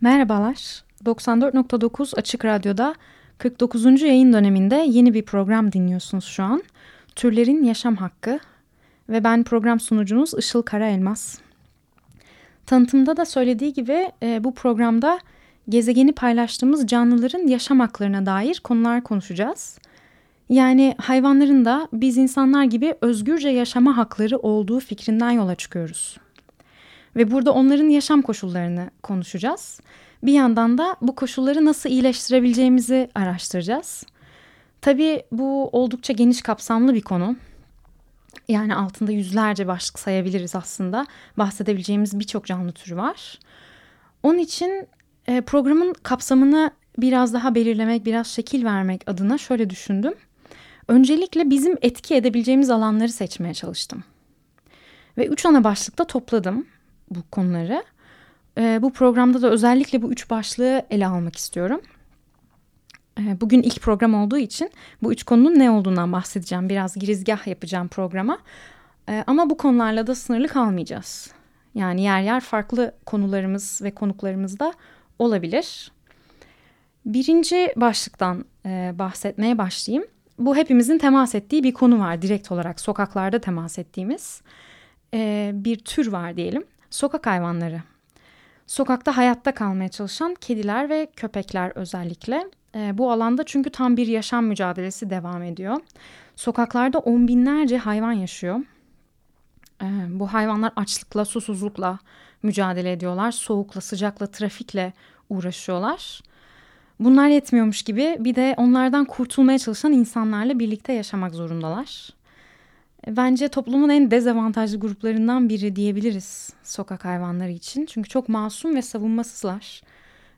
Merhabalar. 94.9 Açık Radyo'da 49. yayın döneminde yeni bir program dinliyorsunuz şu an. Türlerin Yaşam Hakkı ve ben program sunucunuz Işıl Karaelmaz. Tanıtımda da söylediği gibi e, bu programda gezegeni paylaştığımız canlıların yaşam haklarına dair konular konuşacağız. Yani hayvanların da biz insanlar gibi özgürce yaşama hakları olduğu fikrinden yola çıkıyoruz. Ve burada onların yaşam koşullarını konuşacağız. Bir yandan da bu koşulları nasıl iyileştirebileceğimizi araştıracağız. Tabii bu oldukça geniş kapsamlı bir konu. Yani altında yüzlerce başlık sayabiliriz aslında. Bahsedebileceğimiz birçok canlı türü var. Onun için e, programın kapsamını biraz daha belirlemek, biraz şekil vermek adına şöyle düşündüm. Öncelikle bizim etki edebileceğimiz alanları seçmeye çalıştım. Ve üç ana başlıkta topladım bu konuları. E, bu programda da özellikle bu üç başlığı ele almak istiyorum. E, bugün ilk program olduğu için bu üç konunun ne olduğundan bahsedeceğim. Biraz girizgah yapacağım programa. E, ama bu konularla da sınırlı kalmayacağız. Yani yer yer farklı konularımız ve konuklarımız da olabilir. Birinci başlıktan e, bahsetmeye başlayayım. Bu hepimizin temas ettiği bir konu var direkt olarak sokaklarda temas ettiğimiz e, bir tür var diyelim. Sokak hayvanları. Sokakta hayatta kalmaya çalışan kediler ve köpekler özellikle. E, bu alanda çünkü tam bir yaşam mücadelesi devam ediyor. Sokaklarda on binlerce hayvan yaşıyor. E, bu hayvanlar açlıkla, susuzlukla mücadele ediyorlar. Soğukla, sıcakla, trafikle uğraşıyorlar. Bunlar yetmiyormuş gibi bir de onlardan kurtulmaya çalışan insanlarla birlikte yaşamak zorundalar. Bence toplumun en dezavantajlı gruplarından biri diyebiliriz sokak hayvanları için. Çünkü çok masum ve savunmasızlar.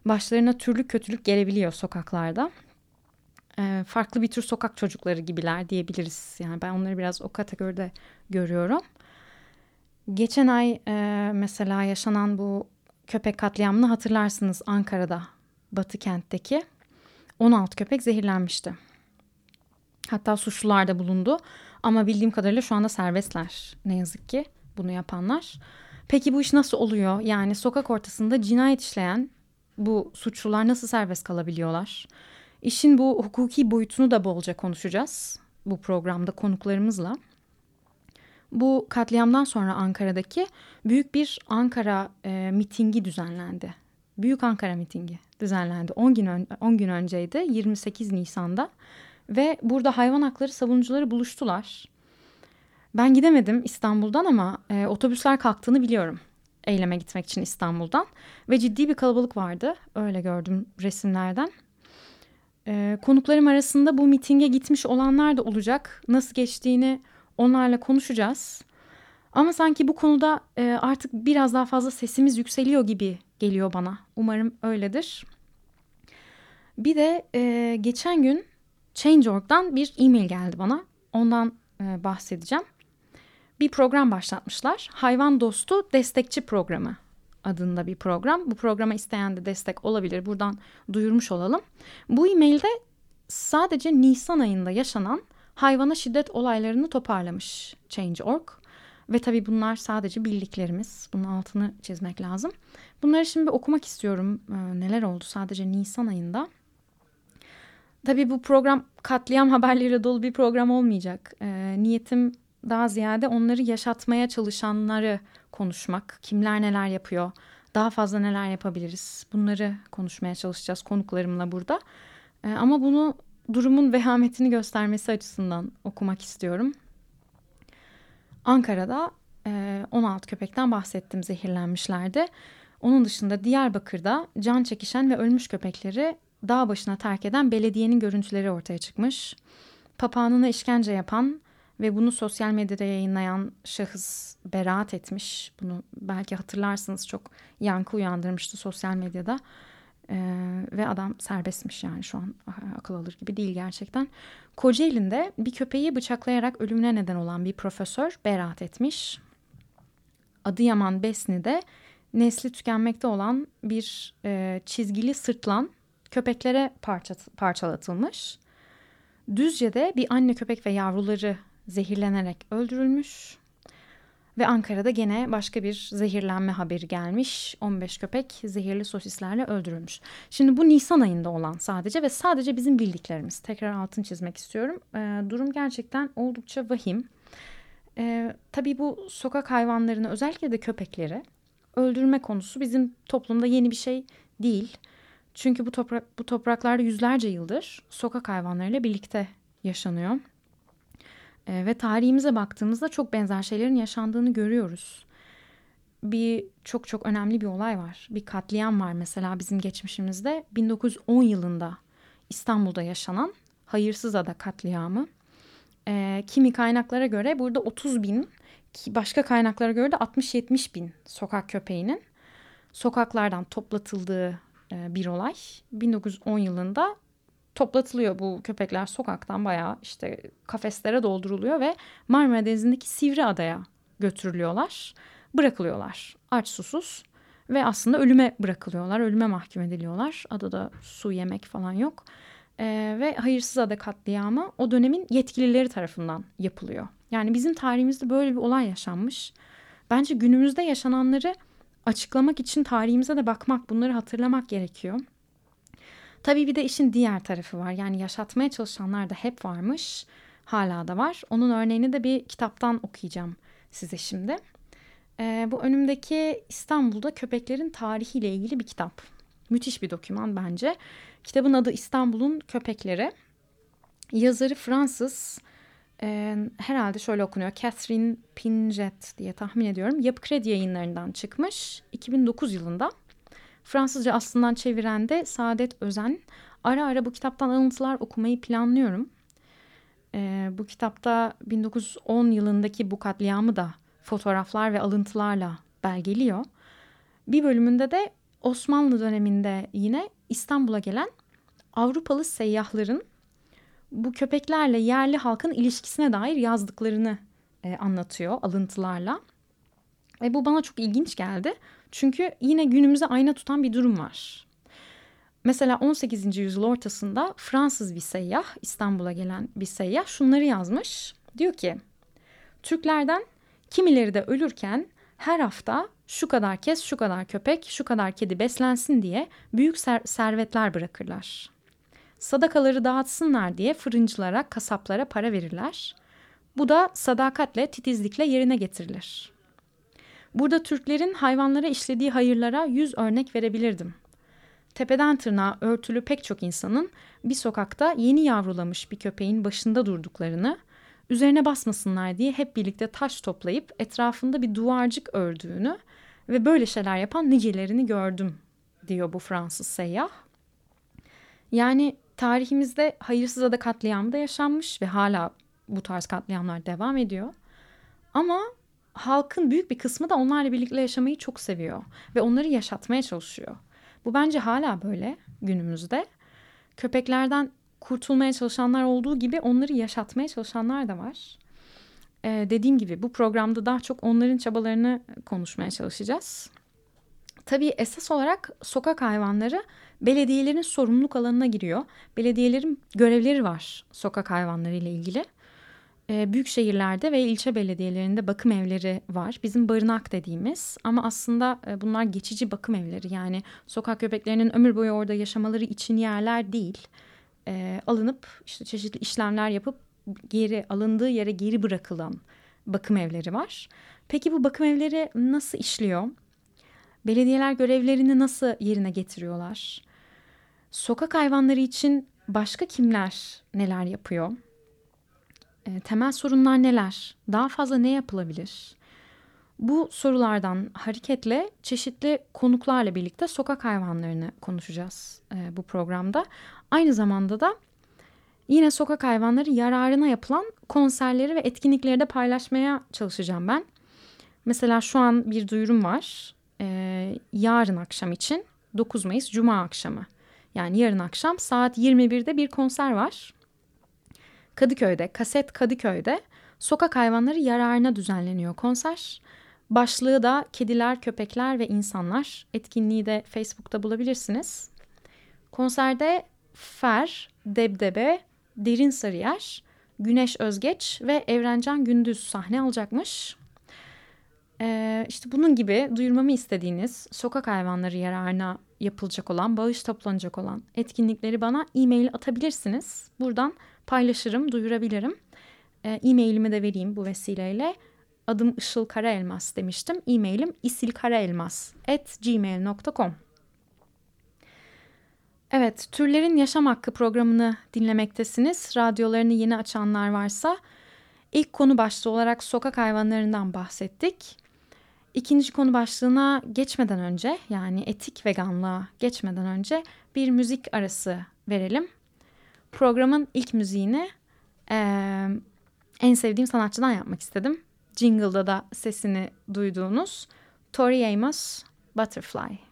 Başlarına türlü kötülük gelebiliyor sokaklarda. Ee, farklı bir tür sokak çocukları gibiler diyebiliriz. Yani ben onları biraz o kategoride görüyorum. Geçen ay e, mesela yaşanan bu köpek katliamını hatırlarsınız Ankara'da, Batı kentteki. 16 köpek zehirlenmişti. Hatta suçlular da bulundu. Ama bildiğim kadarıyla şu anda serbestler ne yazık ki bunu yapanlar. Peki bu iş nasıl oluyor? Yani sokak ortasında cinayet işleyen bu suçlular nasıl serbest kalabiliyorlar? İşin bu hukuki boyutunu da bolca konuşacağız bu programda konuklarımızla. Bu katliamdan sonra Ankara'daki büyük bir Ankara e, mitingi düzenlendi. Büyük Ankara mitingi düzenlendi. 10 gün, 10 gün önceydi 28 Nisan'da. Ve burada hayvan hakları savunucuları buluştular. Ben gidemedim İstanbul'dan ama e, otobüsler kalktığını biliyorum. Eyleme gitmek için İstanbul'dan. Ve ciddi bir kalabalık vardı. Öyle gördüm resimlerden. E, konuklarım arasında bu mitinge gitmiş olanlar da olacak. Nasıl geçtiğini onlarla konuşacağız. Ama sanki bu konuda e, artık biraz daha fazla sesimiz yükseliyor gibi geliyor bana. Umarım öyledir. Bir de e, geçen gün Change.org'dan bir e-mail geldi bana. Ondan e, bahsedeceğim. Bir program başlatmışlar. Hayvan Dostu Destekçi Programı adında bir program. Bu programa isteyen de destek olabilir. Buradan duyurmuş olalım. Bu e-mailde sadece Nisan ayında yaşanan hayvana şiddet olaylarını toparlamış Change.org. Ve tabii bunlar sadece bildiklerimiz. Bunun altını çizmek lazım. Bunları şimdi okumak istiyorum. Ee, neler oldu sadece Nisan ayında. Tabii bu program katliam haberleriyle dolu bir program olmayacak. E, niyetim daha ziyade onları yaşatmaya çalışanları konuşmak. Kimler neler yapıyor, daha fazla neler yapabiliriz bunları konuşmaya çalışacağız konuklarımla burada. E, ama bunu durumun vehametini göstermesi açısından okumak istiyorum. Ankara'da e, 16 köpekten bahsettim zehirlenmişlerdi. Onun dışında Diyarbakır'da can çekişen ve ölmüş köpekleri dağ başına terk eden belediyenin görüntüleri ortaya çıkmış. Papağanına işkence yapan ve bunu sosyal medyada yayınlayan şahıs beraat etmiş. Bunu belki hatırlarsınız çok yankı uyandırmıştı sosyal medyada. Ee, ve adam serbestmiş yani şu an akıl alır gibi değil gerçekten. Kocaeli'nde bir köpeği bıçaklayarak ölümüne neden olan bir profesör beraat etmiş. Adıyaman Besni'de nesli tükenmekte olan bir e, çizgili sırtlan köpeklere parça, parçalatılmış. Düzce'de bir anne köpek ve yavruları zehirlenerek öldürülmüş. Ve Ankara'da gene başka bir zehirlenme haberi gelmiş. 15 köpek zehirli sosislerle öldürülmüş. Şimdi bu Nisan ayında olan sadece ve sadece bizim bildiklerimiz. Tekrar altın çizmek istiyorum. Ee, durum gerçekten oldukça vahim. Ee, tabii bu sokak hayvanlarını özellikle de köpekleri öldürme konusu bizim toplumda yeni bir şey değil. Çünkü bu, toprak, bu topraklarda yüzlerce yıldır sokak hayvanlarıyla birlikte yaşanıyor. E, ve tarihimize baktığımızda çok benzer şeylerin yaşandığını görüyoruz. Bir çok çok önemli bir olay var. Bir katliam var mesela bizim geçmişimizde 1910 yılında İstanbul'da yaşanan Hayırsız Ada katliamı. E, kimi kaynaklara göre burada 30 bin, başka kaynaklara göre de 60-70 bin sokak köpeğinin sokaklardan toplatıldığı bir olay. 1910 yılında toplatılıyor bu köpekler sokaktan bayağı işte kafeslere dolduruluyor ve Marmara Denizi'ndeki Sivri Adaya götürülüyorlar. Bırakılıyorlar aç susuz ve aslında ölüme bırakılıyorlar. Ölüme mahkum ediliyorlar. Adada su yemek falan yok. Ee, ve hayırsız ada katliamı o dönemin yetkilileri tarafından yapılıyor. Yani bizim tarihimizde böyle bir olay yaşanmış. Bence günümüzde yaşananları açıklamak için tarihimize de bakmak, bunları hatırlamak gerekiyor. Tabii bir de işin diğer tarafı var. Yani yaşatmaya çalışanlar da hep varmış. Hala da var. Onun örneğini de bir kitaptan okuyacağım size şimdi. Ee, bu önümdeki İstanbul'da köpeklerin tarihiyle ilgili bir kitap. Müthiş bir doküman bence. Kitabın adı İstanbul'un Köpekleri. Yazarı Fransız e, herhalde şöyle okunuyor. Catherine Pinget diye tahmin ediyorum. Yapı Kredi yayınlarından çıkmış 2009 yılında. Fransızca aslından çeviren de Saadet Özen. Ara ara bu kitaptan alıntılar okumayı planlıyorum. E, bu kitapta 1910 yılındaki bu katliamı da fotoğraflar ve alıntılarla belgeliyor. Bir bölümünde de Osmanlı döneminde yine İstanbul'a gelen Avrupalı seyyahların bu köpeklerle yerli halkın ilişkisine dair yazdıklarını e, anlatıyor alıntılarla. Ve bu bana çok ilginç geldi. Çünkü yine günümüze ayna tutan bir durum var. Mesela 18. yüzyıl ortasında Fransız bir seyyah, İstanbul'a gelen bir seyyah şunları yazmış. Diyor ki, Türklerden kimileri de ölürken her hafta şu kadar kez şu kadar köpek, şu kadar kedi beslensin diye büyük ser servetler bırakırlar. Sadakaları dağıtsınlar diye fırıncılara, kasaplara para verirler. Bu da sadakatle, titizlikle yerine getirilir. Burada Türklerin hayvanlara işlediği hayırlara yüz örnek verebilirdim. Tepeden tırnağa örtülü pek çok insanın bir sokakta yeni yavrulamış bir köpeğin başında durduklarını, üzerine basmasınlar diye hep birlikte taş toplayıp etrafında bir duvarcık ördüğünü ve böyle şeyler yapan nicelerini gördüm diyor bu Fransız seyyah. Yani tarihimizde hayırsız ada katliamı da yaşanmış ve hala bu tarz katliamlar devam ediyor. Ama halkın büyük bir kısmı da onlarla birlikte yaşamayı çok seviyor ve onları yaşatmaya çalışıyor. Bu bence hala böyle günümüzde. Köpeklerden kurtulmaya çalışanlar olduğu gibi onları yaşatmaya çalışanlar da var. Ee, dediğim gibi bu programda daha çok onların çabalarını konuşmaya çalışacağız. Tabii esas olarak sokak hayvanları belediyelerin sorumluluk alanına giriyor. Belediyelerin görevleri var sokak hayvanları ile ilgili. E, büyük şehirlerde ve ilçe belediyelerinde bakım evleri var. Bizim barınak dediğimiz ama aslında e, bunlar geçici bakım evleri. Yani sokak köpeklerinin ömür boyu orada yaşamaları için yerler değil. E, alınıp işte çeşitli işlemler yapıp geri alındığı yere geri bırakılan bakım evleri var. Peki bu bakım evleri nasıl işliyor? Belediyeler görevlerini nasıl yerine getiriyorlar? Sokak hayvanları için başka kimler neler yapıyor? E, temel sorunlar neler? Daha fazla ne yapılabilir? Bu sorulardan hareketle çeşitli konuklarla birlikte sokak hayvanlarını konuşacağız e, bu programda. Aynı zamanda da Yine sokak hayvanları yararına yapılan konserleri ve etkinlikleri de paylaşmaya çalışacağım ben. Mesela şu an bir duyurum var. Ee, yarın akşam için 9 Mayıs Cuma akşamı. Yani yarın akşam saat 21'de bir konser var. Kadıköy'de, Kaset Kadıköy'de sokak hayvanları yararına düzenleniyor konser. Başlığı da Kediler, Köpekler ve İnsanlar. Etkinliği de Facebook'ta bulabilirsiniz. Konserde Fer, Debdebe, Derin Sarıyer, Güneş Özgeç ve Evrencan Gündüz sahne alacakmış. Ee, işte bunun gibi duyurmamı istediğiniz sokak hayvanları yararına yapılacak olan, bağış toplanacak olan etkinlikleri bana e-mail atabilirsiniz. Buradan paylaşırım, duyurabilirim. Ee, e-mailimi de vereyim bu vesileyle. Adım Işıl Karaelmas demiştim. E-mailim isilkaraelmas at gmail.com Evet, Türlerin Yaşam Hakkı programını dinlemektesiniz. Radyolarını yeni açanlar varsa ilk konu başlığı olarak sokak hayvanlarından bahsettik. İkinci konu başlığına geçmeden önce yani etik veganlığa geçmeden önce bir müzik arası verelim. Programın ilk müziğini e, en sevdiğim sanatçıdan yapmak istedim. Jingle'da da sesini duyduğunuz Tori Amos Butterfly.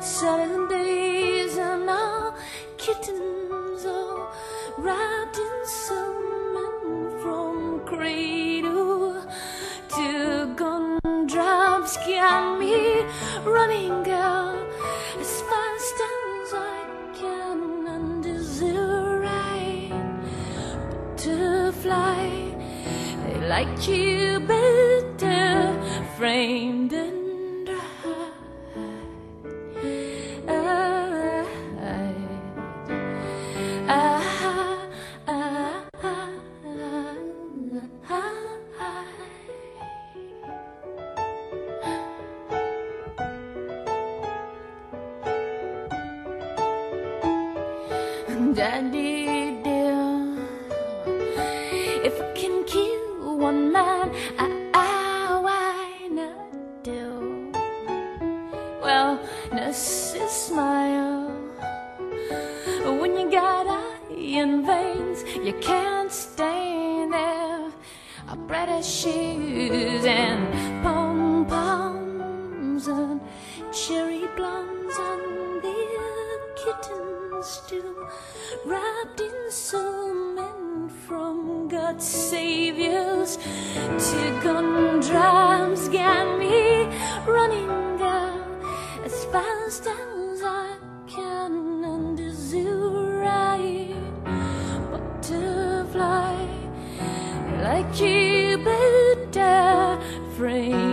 Seven days and our kittens all wrapped in salmon from cradle to gumdrops can me running out as fast as I can and is it right to fly? They like you better frame Daddy if I can kill one man, I, I why not do? Well, nurses smile when you got iron veins, you can't stay there. I bred shoes and saviors to gun drums got me running down as fast as I can. And under zoo right butterfly like you better framed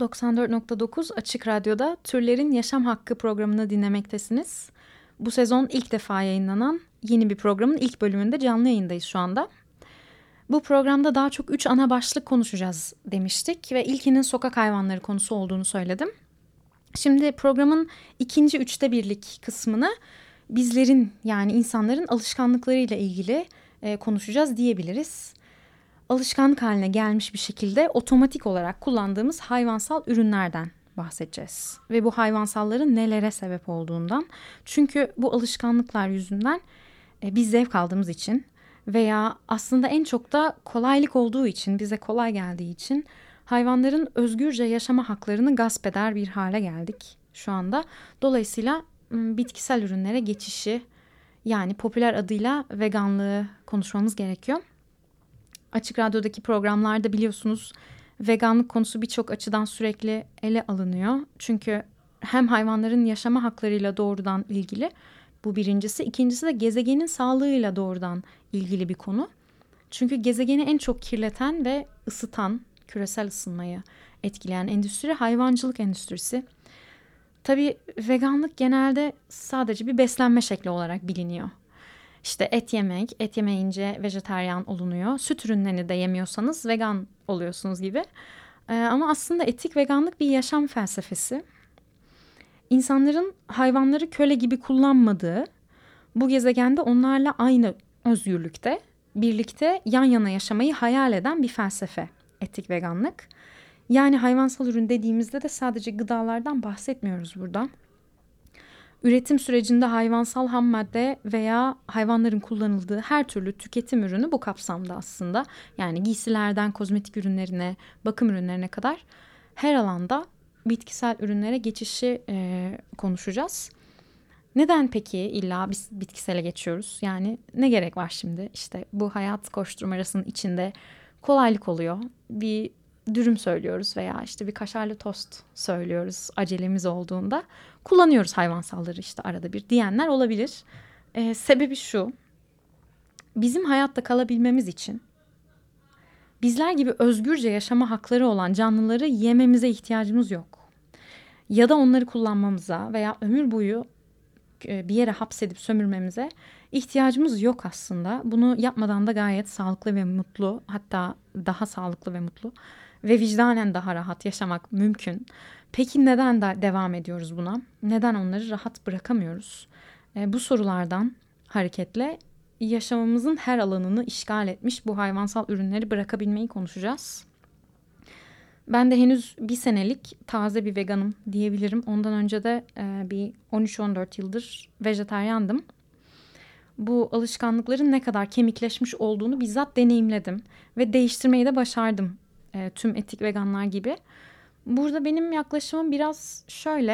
...94.9 Açık Radyo'da Türlerin Yaşam Hakkı programını dinlemektesiniz. Bu sezon ilk defa yayınlanan yeni bir programın ilk bölümünde canlı yayındayız şu anda. Bu programda daha çok üç ana başlık konuşacağız demiştik ve ilkinin sokak hayvanları konusu olduğunu söyledim. Şimdi programın ikinci üçte birlik kısmını bizlerin yani insanların alışkanlıklarıyla ilgili e, konuşacağız diyebiliriz. Alışkanlık haline gelmiş bir şekilde otomatik olarak kullandığımız hayvansal ürünlerden bahsedeceğiz. Ve bu hayvansalların nelere sebep olduğundan. Çünkü bu alışkanlıklar yüzünden e, biz zevk aldığımız için veya aslında en çok da kolaylık olduğu için, bize kolay geldiği için hayvanların özgürce yaşama haklarını gasp eder bir hale geldik şu anda. Dolayısıyla bitkisel ürünlere geçişi yani popüler adıyla veganlığı konuşmamız gerekiyor. Açık Radyo'daki programlarda biliyorsunuz veganlık konusu birçok açıdan sürekli ele alınıyor. Çünkü hem hayvanların yaşama haklarıyla doğrudan ilgili bu birincisi. ikincisi de gezegenin sağlığıyla doğrudan ilgili bir konu. Çünkü gezegeni en çok kirleten ve ısıtan, küresel ısınmayı etkileyen endüstri hayvancılık endüstrisi. Tabii veganlık genelde sadece bir beslenme şekli olarak biliniyor. İşte et yemek, et yemeyince vejeteryan olunuyor. Süt ürünlerini de yemiyorsanız vegan oluyorsunuz gibi. Ee, ama aslında etik veganlık bir yaşam felsefesi. İnsanların hayvanları köle gibi kullanmadığı, bu gezegende onlarla aynı özgürlükte, birlikte yan yana yaşamayı hayal eden bir felsefe etik veganlık. Yani hayvansal ürün dediğimizde de sadece gıdalardan bahsetmiyoruz burada. Üretim sürecinde hayvansal ham madde veya hayvanların kullanıldığı her türlü tüketim ürünü bu kapsamda aslında. Yani giysilerden kozmetik ürünlerine, bakım ürünlerine kadar her alanda bitkisel ürünlere geçişi e, konuşacağız. Neden peki illa biz bitkisele geçiyoruz? Yani ne gerek var şimdi? İşte bu hayat koşturmacasının içinde kolaylık oluyor. Bir dürüm söylüyoruz veya işte bir kaşarlı tost söylüyoruz acelemiz olduğunda. Kullanıyoruz hayvansalları işte arada bir diyenler olabilir. Ee, sebebi şu. Bizim hayatta kalabilmemiz için bizler gibi özgürce yaşama hakları olan canlıları yememize ihtiyacımız yok. Ya da onları kullanmamıza veya ömür boyu e, bir yere hapsedip sömürmemize ihtiyacımız yok aslında. Bunu yapmadan da gayet sağlıklı ve mutlu hatta daha sağlıklı ve mutlu ve vicdanen daha rahat yaşamak mümkün. Peki neden de devam ediyoruz buna? Neden onları rahat bırakamıyoruz? E, bu sorulardan hareketle yaşamımızın her alanını işgal etmiş bu hayvansal ürünleri bırakabilmeyi konuşacağız. Ben de henüz bir senelik taze bir veganım diyebilirim. Ondan önce de e, bir 13-14 yıldır vejeteryandım. Bu alışkanlıkların ne kadar kemikleşmiş olduğunu bizzat deneyimledim ve değiştirmeyi de başardım e, tüm etik veganlar gibi. Burada benim yaklaşımım biraz şöyle.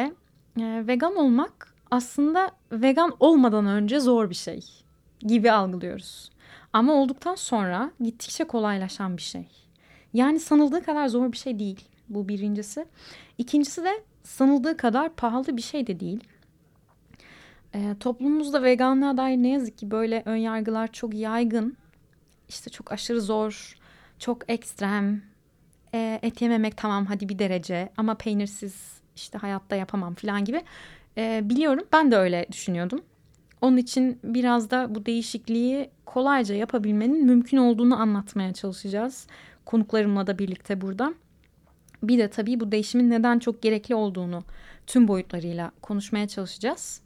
E, vegan olmak aslında vegan olmadan önce zor bir şey gibi algılıyoruz. Ama olduktan sonra gittikçe kolaylaşan bir şey. Yani sanıldığı kadar zor bir şey değil. Bu birincisi. İkincisi de sanıldığı kadar pahalı bir şey de değil. E, toplumumuzda veganlığa dair ne yazık ki böyle ön yargılar çok yaygın. İşte çok aşırı zor, çok ekstrem, e, et yememek tamam hadi bir derece ama peynirsiz işte hayatta yapamam falan gibi. E, biliyorum ben de öyle düşünüyordum. Onun için biraz da bu değişikliği kolayca yapabilmenin mümkün olduğunu anlatmaya çalışacağız. Konuklarımla da birlikte burada. Bir de tabii bu değişimin neden çok gerekli olduğunu tüm boyutlarıyla konuşmaya çalışacağız.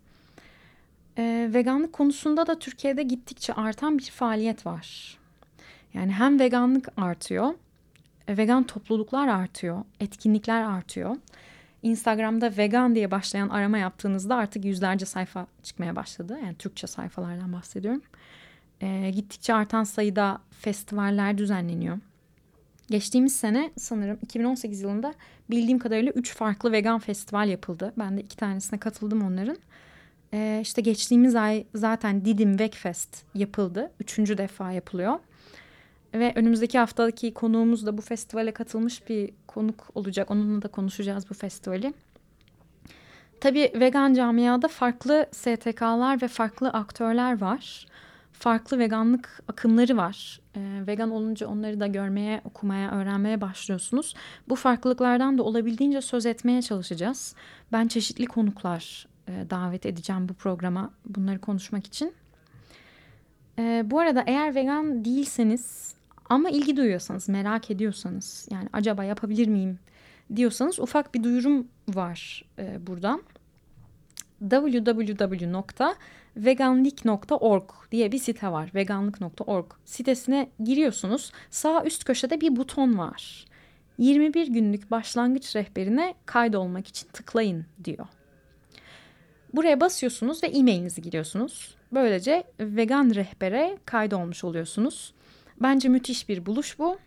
E, veganlık konusunda da Türkiye'de gittikçe artan bir faaliyet var. Yani hem veganlık artıyor vegan topluluklar artıyor, etkinlikler artıyor. Instagram'da vegan diye başlayan arama yaptığınızda artık yüzlerce sayfa çıkmaya başladı. Yani Türkçe sayfalardan bahsediyorum. E, gittikçe artan sayıda festivaller düzenleniyor. Geçtiğimiz sene sanırım 2018 yılında bildiğim kadarıyla 3 farklı vegan festival yapıldı. Ben de iki tanesine katıldım onların. E, işte geçtiğimiz ay zaten Didim Vegfest yapıldı. Üçüncü defa yapılıyor. Ve önümüzdeki haftaki konuğumuz da bu festivale katılmış bir konuk olacak. Onunla da konuşacağız bu festivali. Tabii vegan camiada farklı STK'lar ve farklı aktörler var. Farklı veganlık akımları var. Ee, vegan olunca onları da görmeye, okumaya, öğrenmeye başlıyorsunuz. Bu farklılıklardan da olabildiğince söz etmeye çalışacağız. Ben çeşitli konuklar e, davet edeceğim bu programa bunları konuşmak için. E, bu arada eğer vegan değilseniz ama ilgi duyuyorsanız, merak ediyorsanız yani acaba yapabilir miyim diyorsanız ufak bir duyurum var e, buradan. www veganlik.org diye bir site var. Veganlık.org sitesine giriyorsunuz. Sağ üst köşede bir buton var. 21 günlük başlangıç rehberine kaydolmak için tıklayın diyor. Buraya basıyorsunuz ve e-mailinizi giriyorsunuz. Böylece vegan rehbere kaydolmuş oluyorsunuz. Bence müthiş bir buluş bu.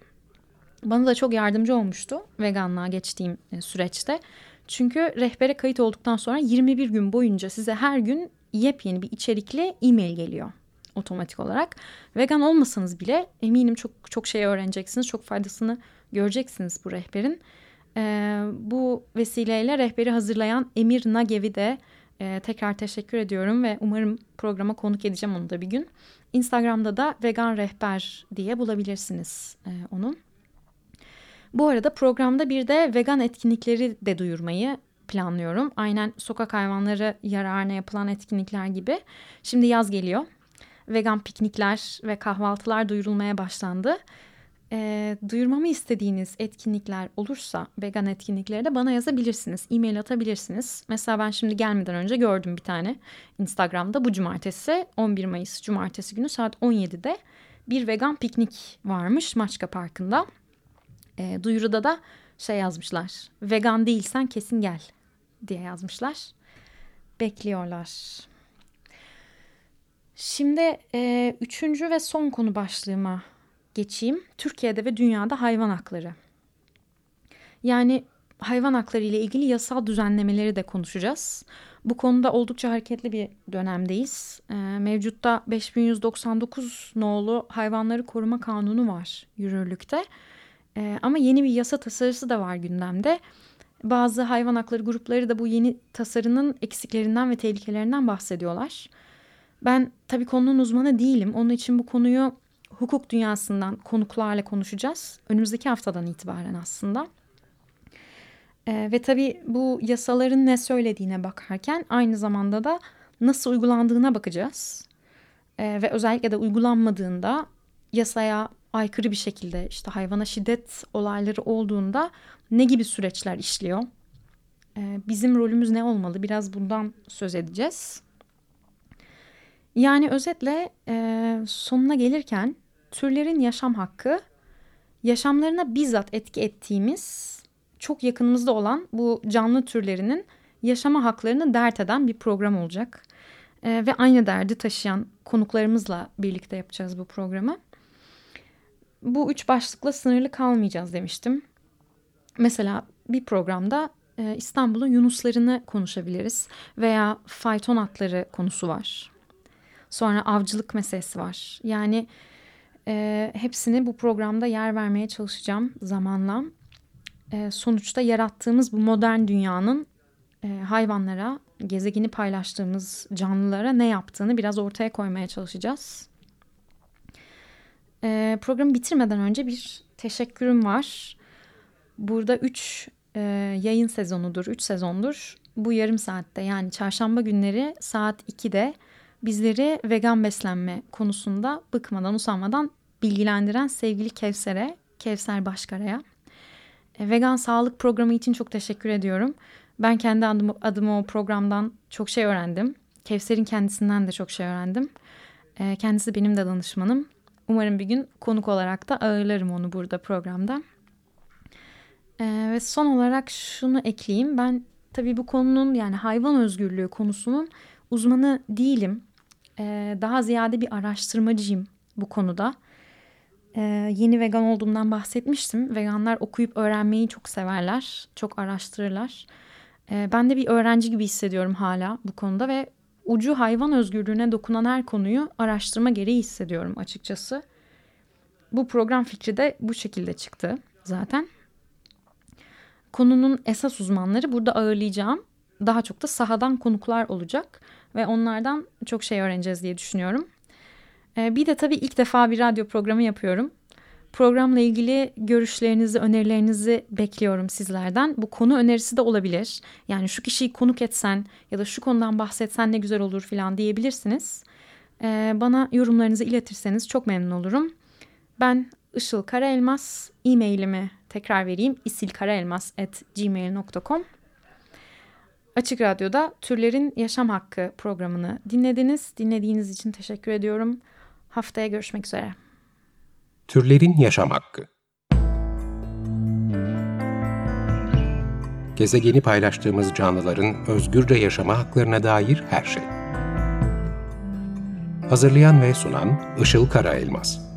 Bana da çok yardımcı olmuştu veganlığa geçtiğim e, süreçte. Çünkü rehbere kayıt olduktan sonra 21 gün boyunca size her gün yepyeni bir içerikli e-mail geliyor otomatik olarak. Vegan olmasanız bile eminim çok çok şey öğreneceksiniz. Çok faydasını göreceksiniz bu rehberin. Ee, bu vesileyle rehberi hazırlayan Emir Nagev'i de e, tekrar teşekkür ediyorum ve umarım programa konuk edeceğim onu da bir gün. Instagram'da da vegan rehber diye bulabilirsiniz e, onu. Bu arada programda bir de vegan etkinlikleri de duyurmayı planlıyorum. Aynen sokak hayvanları yararına yapılan etkinlikler gibi. Şimdi yaz geliyor. Vegan piknikler ve kahvaltılar duyurulmaya başlandı. E, duyurmamı istediğiniz etkinlikler olursa vegan etkinlikleri de bana yazabilirsiniz. E-mail atabilirsiniz. Mesela ben şimdi gelmeden önce gördüm bir tane Instagram'da bu cumartesi 11 Mayıs cumartesi günü saat 17'de bir vegan piknik varmış Maçka Parkı'nda. E, duyuruda da şey yazmışlar. Vegan değilsen kesin gel diye yazmışlar. Bekliyorlar. Şimdi e, üçüncü ve son konu başlığıma geçeyim. Türkiye'de ve dünyada hayvan hakları. Yani hayvan hakları ile ilgili yasal düzenlemeleri de konuşacağız. Bu konuda oldukça hareketli bir dönemdeyiz. E, mevcutta 5199 nolu hayvanları koruma kanunu var yürürlükte. E, ama yeni bir yasa tasarısı da var gündemde. Bazı hayvan hakları grupları da bu yeni tasarının eksiklerinden ve tehlikelerinden bahsediyorlar. Ben tabii konunun uzmanı değilim. Onun için bu konuyu hukuk dünyasından konuklarla konuşacağız. Önümüzdeki haftadan itibaren aslında. Ee, ve tabii bu yasaların ne söylediğine bakarken aynı zamanda da nasıl uygulandığına bakacağız. Ee, ve özellikle de uygulanmadığında yasaya aykırı bir şekilde işte hayvana şiddet olayları olduğunda ne gibi süreçler işliyor? Ee, bizim rolümüz ne olmalı? Biraz bundan söz edeceğiz. Yani özetle e, sonuna gelirken türlerin yaşam hakkı yaşamlarına bizzat etki ettiğimiz çok yakınımızda olan bu canlı türlerinin yaşama haklarını dert eden bir program olacak. E, ve aynı derdi taşıyan konuklarımızla birlikte yapacağız bu programı. Bu üç başlıkla sınırlı kalmayacağız demiştim. Mesela bir programda e, İstanbul'un yunuslarını konuşabiliriz veya fayton atları konusu var. Sonra avcılık meselesi var. Yani e, hepsini bu programda yer vermeye çalışacağım zamanla. E, sonuçta yarattığımız bu modern dünyanın e, hayvanlara, gezegeni paylaştığımız canlılara ne yaptığını biraz ortaya koymaya çalışacağız. E, programı bitirmeden önce bir teşekkürüm var. Burada üç e, yayın sezonudur, üç sezondur. Bu yarım saatte yani çarşamba günleri saat 2'de bizleri vegan beslenme konusunda bıkmadan usanmadan bilgilendiren sevgili Kevser'e, Kevser Başkara'ya. E, vegan sağlık programı için çok teşekkür ediyorum. Ben kendi adım, adıma o programdan çok şey öğrendim. Kevser'in kendisinden de çok şey öğrendim. E, kendisi benim de danışmanım. Umarım bir gün konuk olarak da ağırlarım onu burada programda. E, ve son olarak şunu ekleyeyim. Ben tabii bu konunun yani hayvan özgürlüğü konusunun uzmanı değilim. E, daha ziyade bir araştırmacıyım bu konuda. E, yeni vegan olduğumdan bahsetmiştim. Veganlar okuyup öğrenmeyi çok severler, çok araştırırlar. E, ben de bir öğrenci gibi hissediyorum hala bu konuda ve ucu hayvan özgürlüğüne dokunan her konuyu araştırma gereği hissediyorum açıkçası. Bu program fikri de bu şekilde çıktı zaten. Konunun esas uzmanları burada ağırlayacağım. Daha çok da sahadan konuklar olacak ve onlardan çok şey öğreneceğiz diye düşünüyorum. Ee, bir de tabii ilk defa bir radyo programı yapıyorum. Programla ilgili görüşlerinizi, önerilerinizi bekliyorum sizlerden. Bu konu önerisi de olabilir. Yani şu kişiyi konuk etsen ya da şu konudan bahsetsen ne güzel olur falan diyebilirsiniz. Ee, bana yorumlarınızı iletirseniz çok memnun olurum. Ben Işıl Karaelmas, e-mailimi tekrar vereyim. isilkaraelmas.gmail.com Açık Radyo'da Türlerin Yaşam Hakkı programını dinlediniz. Dinlediğiniz için teşekkür ediyorum. Haftaya görüşmek üzere. Türlerin Yaşam Hakkı Gezegeni paylaştığımız canlıların özgürce yaşama haklarına dair her şey. Hazırlayan ve sunan Işıl Karaelmaz